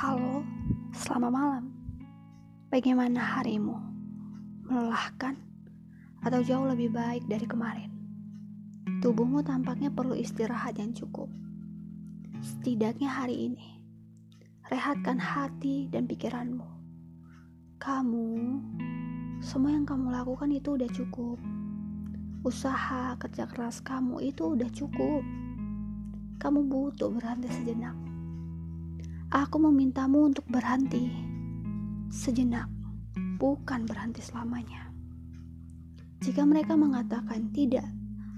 Selamat malam. Bagaimana harimu? Melelahkan atau jauh lebih baik dari kemarin? Tubuhmu tampaknya perlu istirahat yang cukup. Setidaknya hari ini, rehatkan hati dan pikiranmu. Kamu, semua yang kamu lakukan itu udah cukup. Usaha kerja keras kamu itu udah cukup. Kamu butuh berhenti sejenak Aku memintamu untuk berhenti sejenak, bukan berhenti selamanya. Jika mereka mengatakan tidak,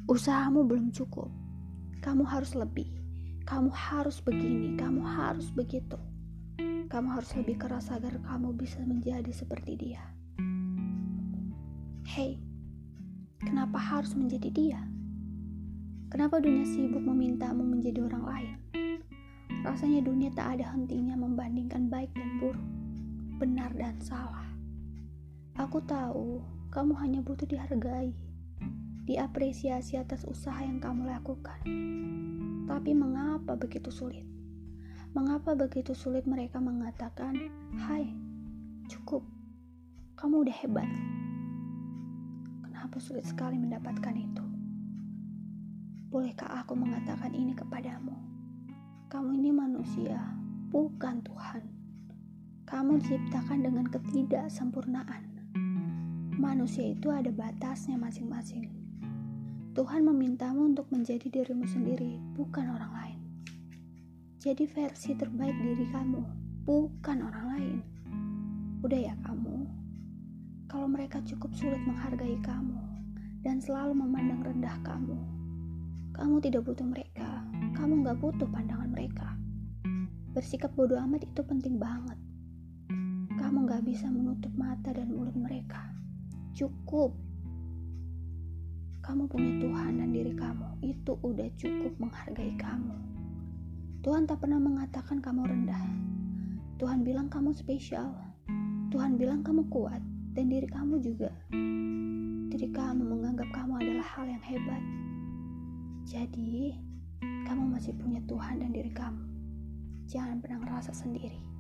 usahamu belum cukup, kamu harus lebih, kamu harus begini, kamu harus begitu. Kamu harus lebih keras agar kamu bisa menjadi seperti dia. Hei, kenapa harus menjadi dia? Kenapa dunia sibuk memintamu menjadi orang lain? Rasanya dunia tak ada hentinya membandingkan baik dan buruk, benar dan salah. Aku tahu kamu hanya butuh dihargai, diapresiasi atas usaha yang kamu lakukan. Tapi mengapa begitu sulit? Mengapa begitu sulit mereka mengatakan, "Hai, cukup. Kamu udah hebat." Kenapa sulit sekali mendapatkan itu? Bolehkah aku mengatakan ini kepadamu? Kamu ini manusia, bukan Tuhan. Kamu diciptakan dengan ketidaksempurnaan. Manusia itu ada batasnya masing-masing. Tuhan memintamu untuk menjadi dirimu sendiri, bukan orang lain. Jadi versi terbaik diri kamu, bukan orang lain. Udah ya kamu, kalau mereka cukup sulit menghargai kamu dan selalu memandang rendah kamu, kamu tidak butuh mereka kamu gak butuh pandangan mereka. Bersikap bodoh amat itu penting banget. Kamu gak bisa menutup mata dan mulut mereka. Cukup. Kamu punya Tuhan dan diri kamu. Itu udah cukup menghargai kamu. Tuhan tak pernah mengatakan kamu rendah. Tuhan bilang kamu spesial. Tuhan bilang kamu kuat dan diri kamu juga. Diri kamu menganggap kamu adalah hal yang hebat. Jadi, kamu masih punya Tuhan dan diri kamu. Jangan pernah merasa sendiri.